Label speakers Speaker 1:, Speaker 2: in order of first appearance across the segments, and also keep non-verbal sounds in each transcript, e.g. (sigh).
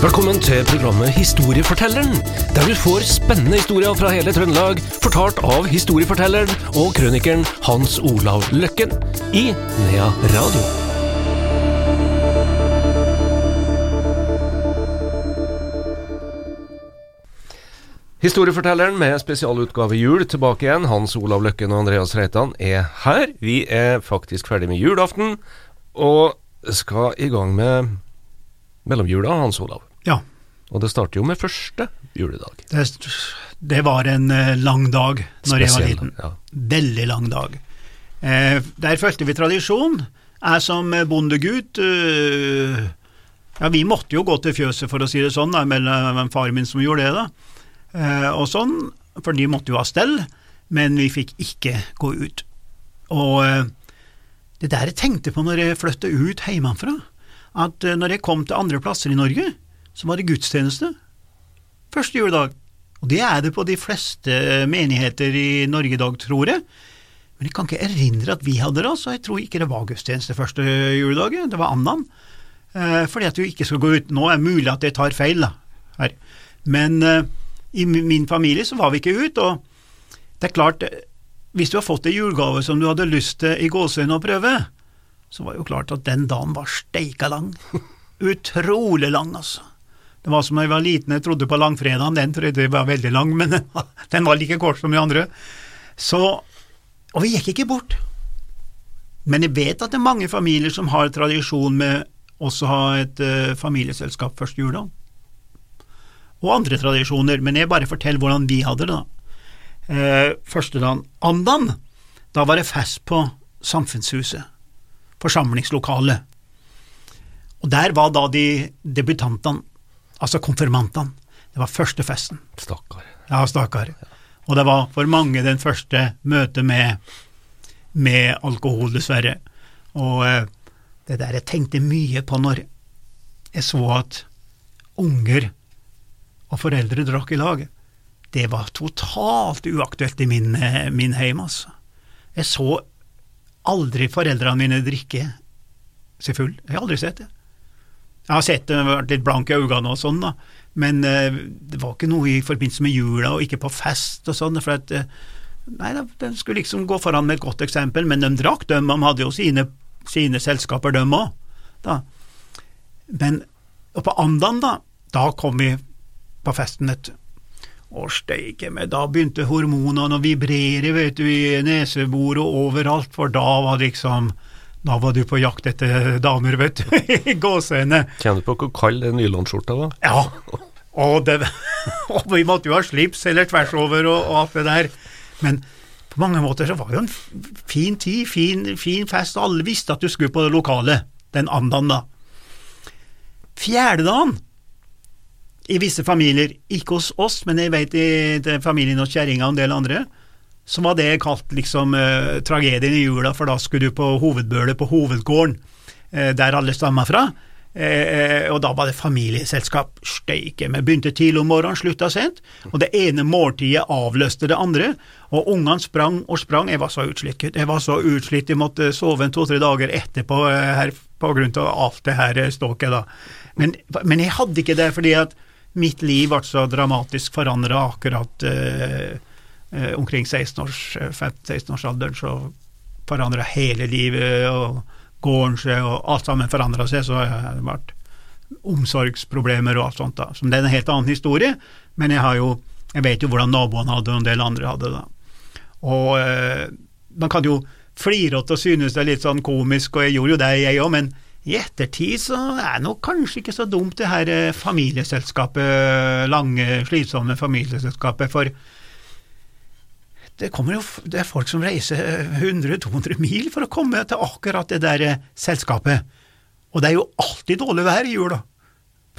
Speaker 1: Velkommen til programmet Historiefortelleren, der du får spennende historier fra hele Trøndelag, fortalt av historiefortelleren og krønikeren Hans Olav Løkken i Nea Radio. Historiefortelleren med spesialutgave jul tilbake igjen. Hans Olav Løkken og Andreas Reitan er her. Vi er faktisk ferdig med julaften, og skal i gang med mellomjula, Hans Olav. Og det starter jo med første juledag.
Speaker 2: Det, det var en eh, lang dag når jeg var liten.
Speaker 1: ja.
Speaker 2: Veldig lang dag. Eh, der fulgte vi tradisjon. Jeg som bondegutt eh, Ja, vi måtte jo gå til fjøset, for å si det sånn, da, mellom faren min som gjorde det, da. Eh, og sånn, for de måtte jo ha stell, men vi fikk ikke gå ut. Og eh, det der jeg tenkte på når jeg flyttet ut hjemmefra, at når jeg kom til andre plasser i Norge, så var det gudstjeneste første juledag. Og det er det på de fleste menigheter i Norge i dag, tror jeg. Men jeg kan ikke erindre at vi hadde det, så jeg tror ikke det var gudstjeneste første juledag, det var andan. Eh, fordi at du ikke skal gå ut. Nå er det mulig at jeg tar feil, da, her. Men eh, i min familie så var vi ikke ute, og det er klart, eh, hvis du har fått en julegave som du hadde lyst til i gåseøynene å prøve, så var det jo klart at den dagen var steika lang. (laughs) Utrolig lang, altså. Det var som da jeg var liten, jeg trodde på langfredagen, den trodde jeg var veldig lang, men (laughs) den var like kort som de andre. Så, og vi gikk ikke bort. Men jeg vet at det er mange familier som har tradisjon med også ha et uh, familieselskap første juledag. Og andre tradisjoner, men jeg bare forteller hvordan vi hadde det, da. Uh, første dagen, andan, da var det fest på Samfunnshuset, forsamlingslokalet. Og der var da de debutantene, altså konfirmantene. Det var første festen.
Speaker 1: Stakkar.
Speaker 2: Ja, stakkar. Og det var for mange den første møtet med, med alkohol, dessverre. Og eh, det der jeg tenkte mye på når jeg så at unger og foreldre drakk i lag, det var totalt uaktuelt i min, eh, min heim, altså. Jeg så aldri foreldrene mine drikke seg full. Jeg har aldri sett det. Jeg har sett det, vært litt blank i øynene og sånn, da, men eh, det var ikke noe i forbindelse med jula og ikke på fest og sånn, for at eh, Nei, de skulle liksom gå foran med et godt eksempel, men de drakk, de, de hadde jo sine, sine selskaper, de òg. Men og på andan, da, da kom vi på festen, vet du. Å, steike meg, da begynte hormonene å vibrere, vet du, i neseboret og overalt, for da var liksom Da var du på jakt etter damer, vet du, (laughs) i gåseøyne.
Speaker 1: Kjenner du på hvor kald den nylonskjorta var?
Speaker 2: Ja, og, det, (laughs) og vi måtte jo ha slips eller tvers over og, og alt det der. Men på mange måter så var det jo en fin tid, fin, fin fest, og alle visste at du skulle på det lokale, den andan da. Fjerdedagen i visse familier, ikke hos oss, men jeg vet i familien hos kjerringa og en del andre, så var det kalt liksom eh, tragedien i jula, for da skulle du på hovedbølet på hovedgården, eh, der alle stamma fra. Eh, og da var det familieselskap. Steike, vi begynte tidlig om morgenen, slutta sent, og det ene måltidet avløste det andre, og ungene sprang og sprang. Jeg var så utslitt, jeg var så utslitt, jeg måtte sove en to-tre dager etterpå eh, her, på grunn av alt det her eh, ståket, da. Men, men jeg hadde ikke det fordi at mitt liv ble så dramatisk forandra akkurat eh, eh, omkring 16-års, eh, 15-16-årsalderen, så forandra hele livet og gården seg, og alt sammen forandra seg, så har det vært omsorgsproblemer og alt sånt. da. Så det er en helt annen historie, men jeg har jo jeg vet jo hvordan naboene hadde, og en del andre hadde det. Og eh, man kan jo flire og synes det er litt sånn komisk, og jeg gjorde jo det, jeg òg, men i ettertid så er det nok kanskje ikke så dumt det her eh, familieselskapet, lange, slitsomme familieselskapet, for det, kommer jo, det er folk som reiser 100-200 mil for å komme til akkurat det der eh, selskapet. Og det er jo alltid dårlig vær i jula.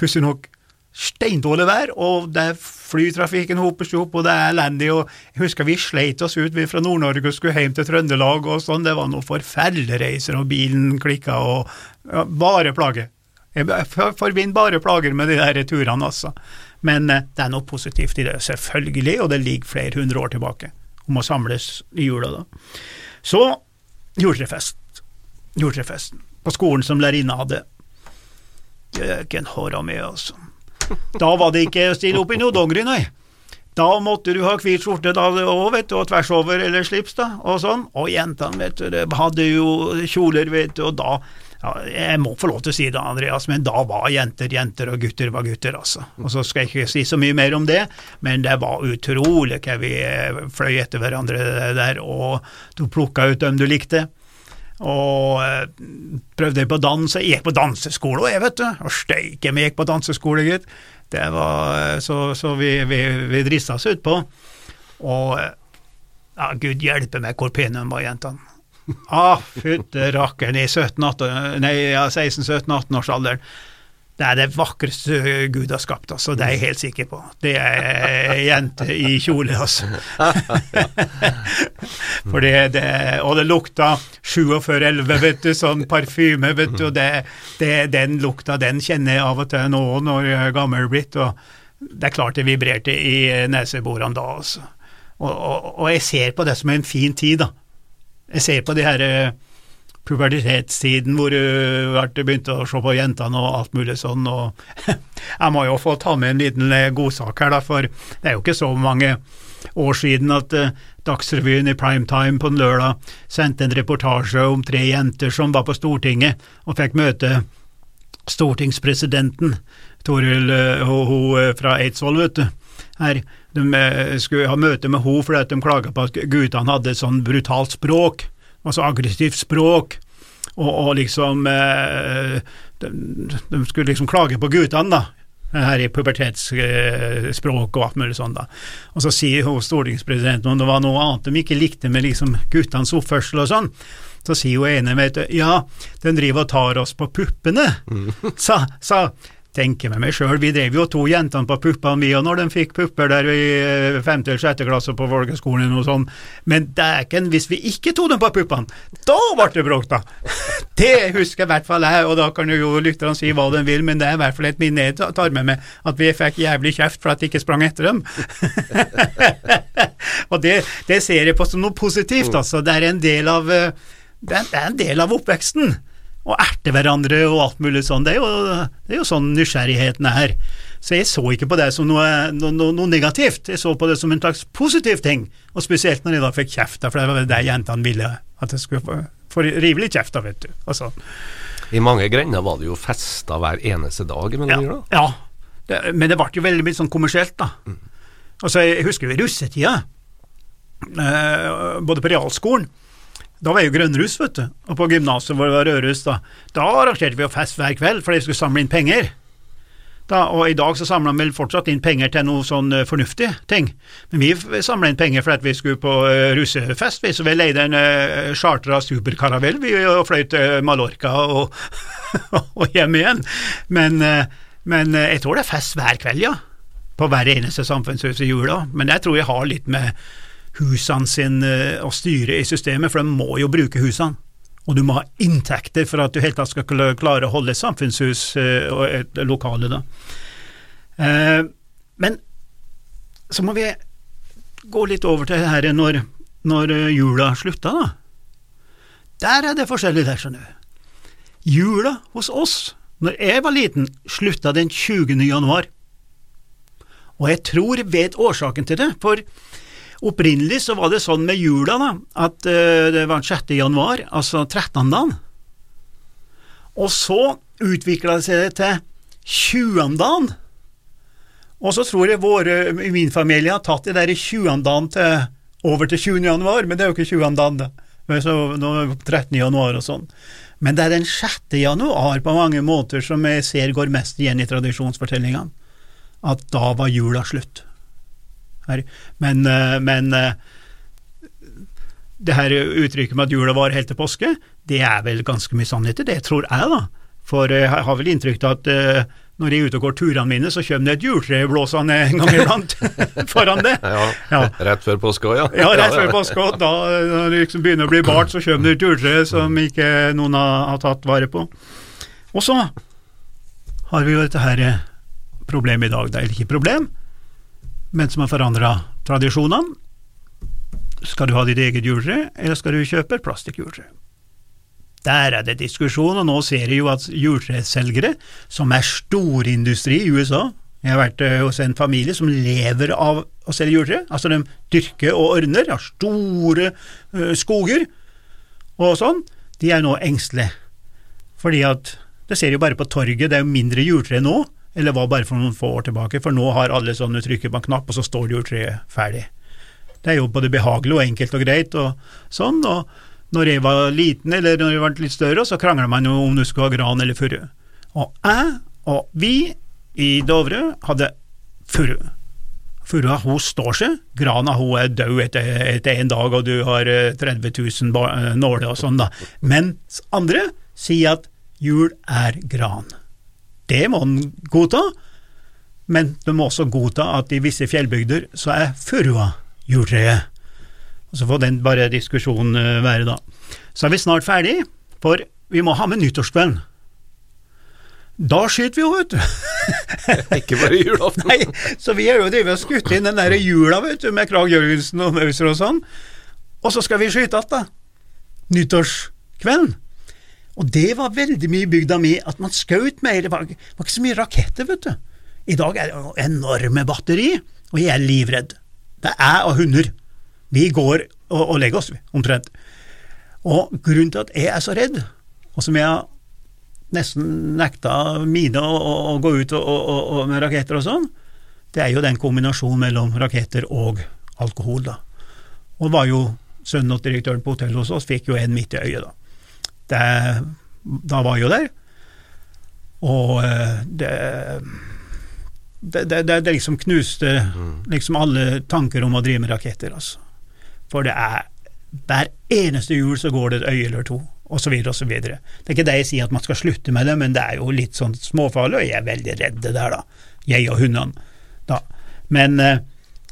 Speaker 2: Pussig nok. Steindårlig vær, og det er flytrafikken hoper seg opp, og det er elendig. og Jeg husker vi sleit oss ut vi fra Nord-Norge og skulle hjem til Trøndelag og sånn. Det var noen forferdelige reiser, og bilen klikka og ja, Bare plager. Jeg forbinder bare plager med de der turene, altså. Men eh, det er noe positivt i det, selvfølgelig, og det ligger flere hundre år tilbake om å samles i jula, da. Så juletrefest. Juletrefesten. På skolen som lærerinna hadde. Jøken håra med, altså. Da var det ikke å stille opp i noe dongeri, nei. Da måtte du ha hvit skjorte da òg, vet du, og tvers over eller slips, da, og sånn. Og jentene, vet du, de hadde jo kjoler, vet du, og da ja, Jeg må få lov til å si det, Andreas, men da var jenter jenter, og gutter var gutter, altså. Og så skal jeg ikke si så mye mer om det, men det var utrolig hva vi eh, fløy etter hverandre der, og du plukka ut dem du likte. Og eh, prøvde på dans. Jeg gikk på danseskole, jeg, vet du. Og steike meg gikk på danseskole, gitt. Det var eh, Så, så vi, vi, vi drista oss utpå. Og ja, gud hjelpe meg hvor pene de var, jentene. Ah, fytte rakkeren, i 17-18 Nei, ja, 16-17-18-årsalderen. Det er det vakreste Gud har skapt, altså. Det er jeg helt sikker på. Det er jente i kjole, altså. (laughs) For det, det, og det lukta 4711, vet du, sånn parfyme, vet du, og det, det, den lukta, den kjenner jeg av og til nå når jeg er gammel blitt, og det er klart det vibrerte i neseborene da, altså. Og, og, og, jeg ser på det som en fin tid, da. Jeg ser på de her eh, pubertetstiden hvor du begynte å se på jentene og alt mulig sånn, og (laughs) jeg må jo få ta med en liten eh, godsak her, da, for det er jo ikke så mange år siden at Dagsrevyen i primetime på en lørdag sendte en reportasje om tre jenter som var på Stortinget og fikk møte stortingspresidenten, Toril uh, fra Eidsvoll, vet du. Her, de skulle ha møte med henne fordi de klaga på at guttene hadde et sånn brutalt språk altså aggressivt språk, og, og liksom eh, de, de, skulle liksom klage på guttene, da. Her i pubertetsspråk og alt mulig sånn, da. Og så sier hun stortingspresidenten om det var noe annet de ikke likte med liksom guttenes oppførsel og sånn. Så sier hun ene, vet du, ja, den driver og tar oss på puppene, mm. sa, sa tenker med meg sjøl, vi drev jo to jentene på puppene vi og når de fikk pupper der i eh, femte eller sjette klasse på folkeskolen og sånt, men dæken, hvis vi ikke tok dem på puppene, da ble det bråk, da! (laughs) Det husker i hvert fall jeg, og da kan jo lytterne si hva de vil, men det er i hvert fall et minne jeg tar med meg, at vi fikk jævlig kjeft for at de ikke sprang etter dem. (laughs) og det, det, ser jeg på som noe positivt, altså. Det er en del av, eh, det er en del av oppveksten og erte hverandre og alt mulig sånn. Det er, jo, det er jo sånn nysgjerrigheten er. Så jeg så ikke på det som noe, noe, noe, negativt, jeg så på det som en slags positiv ting. Og spesielt når jeg da fikk kjeft, for det var det jentene ville, at jeg skulle få, få rivelig kjeft, vet du. Altså.
Speaker 1: I mange grender var det jo festa hver eneste dag mellom
Speaker 2: ja, ja. Det, men det ble jo veldig mye sånn kommersielt, da. Mm. Altså, jeg husker jo i russetida, eh, både på realskolen da var jeg jo grønnruss, vet du, og på gymnaset hvor det var rødruss, da, da arrangerte vi jo fest hver kveld fordi vi skulle samle inn penger. Da, og I dag så samla vi fortsatt inn penger til noe sånn uh, fornuftig ting, men vi samla inn penger fordi vi skulle på uh, russefest, vi, så vi leide en uh, chartra superkaravell vi, og fløy til Mallorca og, (laughs) og hjem igjen. Men, uh, men jeg tror det er fest hver kveld, ja. På hver eneste samfunnshus i jula. Men jeg tror jeg har litt med husene sine og eh, styre i systemet, for de må jo bruke husene. Og du må ha inntekter for at du helt tatt skal klare å holde et samfunnshus eh, og et lokale. da. Eh, men så må vi gå litt over til det her når, når jula slutta, da. Der er det forskjellig der, skjønner du. Jula hos oss, når jeg var liten, slutta den 20. januar. Og jeg tror jeg vet årsaken til det, for Opprinnelig så var det sånn med jula da, at uh, det var 6. januar, altså 13. dagen. Og så utvikla det seg til 20. dagen. Og så tror jeg våre min familie har tatt det der i 20. dagen til, over til 20. januar, men det er jo ikke 20. dagen, det. Så nå 13. januar og sånn. Men det er den 6. januar på mange måter som jeg ser går mest igjen i tradisjonsfortellingene. At da var jula slutt her. Men, eh, men eh, det her uttrykket med at jula var helt til påske, det er vel ganske mye sannhet i det, tror jeg, da. For jeg har vel inntrykk av at når jeg er ute og går turene mine, så kommer det et juletre blåsende en gang iblant (laughs) foran det.
Speaker 1: Ja, ja, Rett før påske òg, ja.
Speaker 2: ja. rett før påske. Da når det liksom begynner å bli bart, så kommer det et juletre som ikke noen har, har, tatt vare på. Og så har vi jo dette her problemet i dag. da. Eller ikke problem, men som har forandra tradisjonene. Skal du ha ditt eget juletre, eller skal du kjøpe et plastikkjuletre? Der er det diskusjon, og nå ser jeg jo at juletreselgere, som er storindustri i USA, Jeg har vært eh, hos en familie som lever av å selge juletre. Altså, de dyrker og ordner, har store eh, skoger og sånn. De er nå engstelige, fordi at det ser jo bare på torget, det er jo mindre juletre nå, eller var bare for noen få år tilbake, for nå har alle sånn, du trykker på en knapp, og så står det jo treet ferdig. Det er jo både behagelig og enkelt og greit og sånn, og når jeg var liten, eller når jeg var litt større, så krangla man jo om du skulle ha gran eller furu. Og jeg og vi i Dovre hadde furu. Furua hun står seg, grana hun er død etter, etter en dag og du har 30 000 nåler og sånn, da. Mens andre sier at jul er gran. Det må en godta, men du må også godta at i visse fjellbygder så er furua juletreet. Og Så får den bare diskusjonen være, da. Så er vi snart ferdig, for vi må ha med nyttårskvelden. Da skyter vi jo, vet du. (laughs)
Speaker 1: Ikke bare julaften. (laughs)
Speaker 2: Nei, så vi har jo drevet og skutt inn den der jula, vet du, med Krag Jørgensen og Mauser og sånn. Og så skal vi skyte igjen, da. Nyttårskvelden. Og det var veldig mye i bygda mi at man skjøt mer, det var, var, ikke så mye raketter, vet du. I dag er det enorme batteri, og jeg er livredd. Det er jeg og hunder. Vi går og, og legger oss, omtrent. Og grunnen til at jeg er så redd, og som jeg har nesten nekta mine å, å, å gå ut og, med raketter og sånn, det er jo den kombinasjonen mellom raketter og alkohol, da. Og var jo sønnen og direktøren på hotellet hos oss fikk jo en midt i øyet, da. Det, da var jo der, og eh, det det, det, det, liksom knuste liksom alle tanker om å drive med raketter, altså. For det er Hver eneste jul så går det et øye eller to osv. osv. Det er ikke det jeg sier at man skal slutte med det, men det er jo litt sånn småfarlig, og jeg er veldig redd det der, da. Jeg og hundene. Da. Men, eh,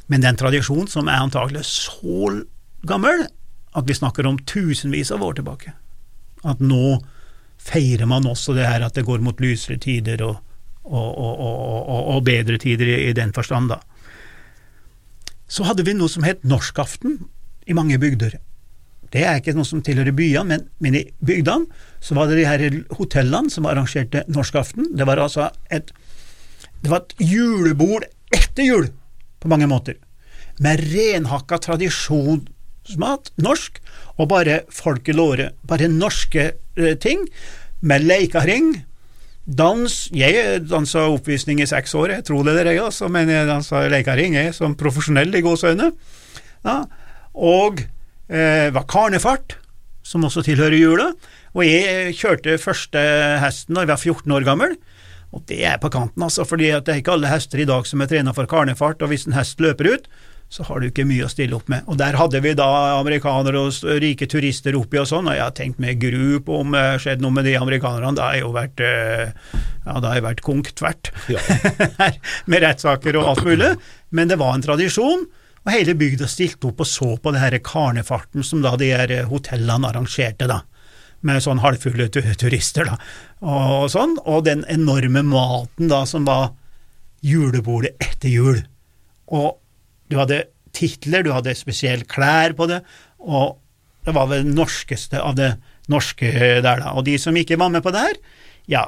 Speaker 2: men det er en tradisjon som er antagelig så gammel at vi snakker om tusenvis av år tilbake. At nå feirer man også det her at det går mot lysere tider og, og, og, og bedre tider i, i den forstand, da. Så hadde vi noe som het norskaften i mange bygder. Det er ikke noe som tilhører byene, men, men, i bygdene så var det de her hotellene som arrangerte norskaften. Det var altså et, det var et julebord etter jul, på mange måter, med renhakka tradisjonsmat, norsk, og bare folket låre. Bare norske eh, ting, med leikering. dans Jeg dansa oppvisning i seks år, jeg tror det dere, altså, men jeg dansa leikering jeg, som profesjonell i gåseøyne. Ja, og eh, var karnefart, som også tilhører jula. Og jeg kjørte første hesten da jeg var 14 år gammel. Og det er på kanten, altså, fordi det er ikke alle hester i dag som er trena for karnefart, og hvis en hest løper ut, så har du ikke mye å stille opp med. Og der hadde vi da amerikanere og rike turister oppi og sånn, og jeg har tenkt med gru på om det har skjedd noe med de amerikanerne. Det har jo vært eh, ja, det har jo vært konk tvert, ja. (laughs) med rettssaker og alt mulig. Men det var en tradisjon. Og hele bygda stilte opp og så på det her karnefarten som da de her hotellene arrangerte, da. Med sånn halvfulle turister, da. Og, sånn. Og den enorme maten da som var julebordet etter jul. Og du hadde titler, du hadde spesielle klær på det, og det var vel det norskeste av det norske der, da. Og de som ikke var med på det her, ja,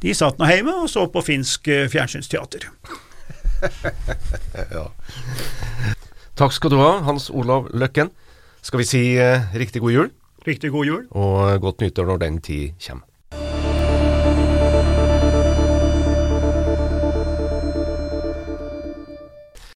Speaker 2: de satt nå hjemme og så på finsk fjernsynsteater. (laughs)
Speaker 1: ja. Takk skal du ha, Hans Olav Løkken. Skal vi si eh, riktig god jul?
Speaker 2: Riktig god jul.
Speaker 1: Og godt nyttår når den tid kommer.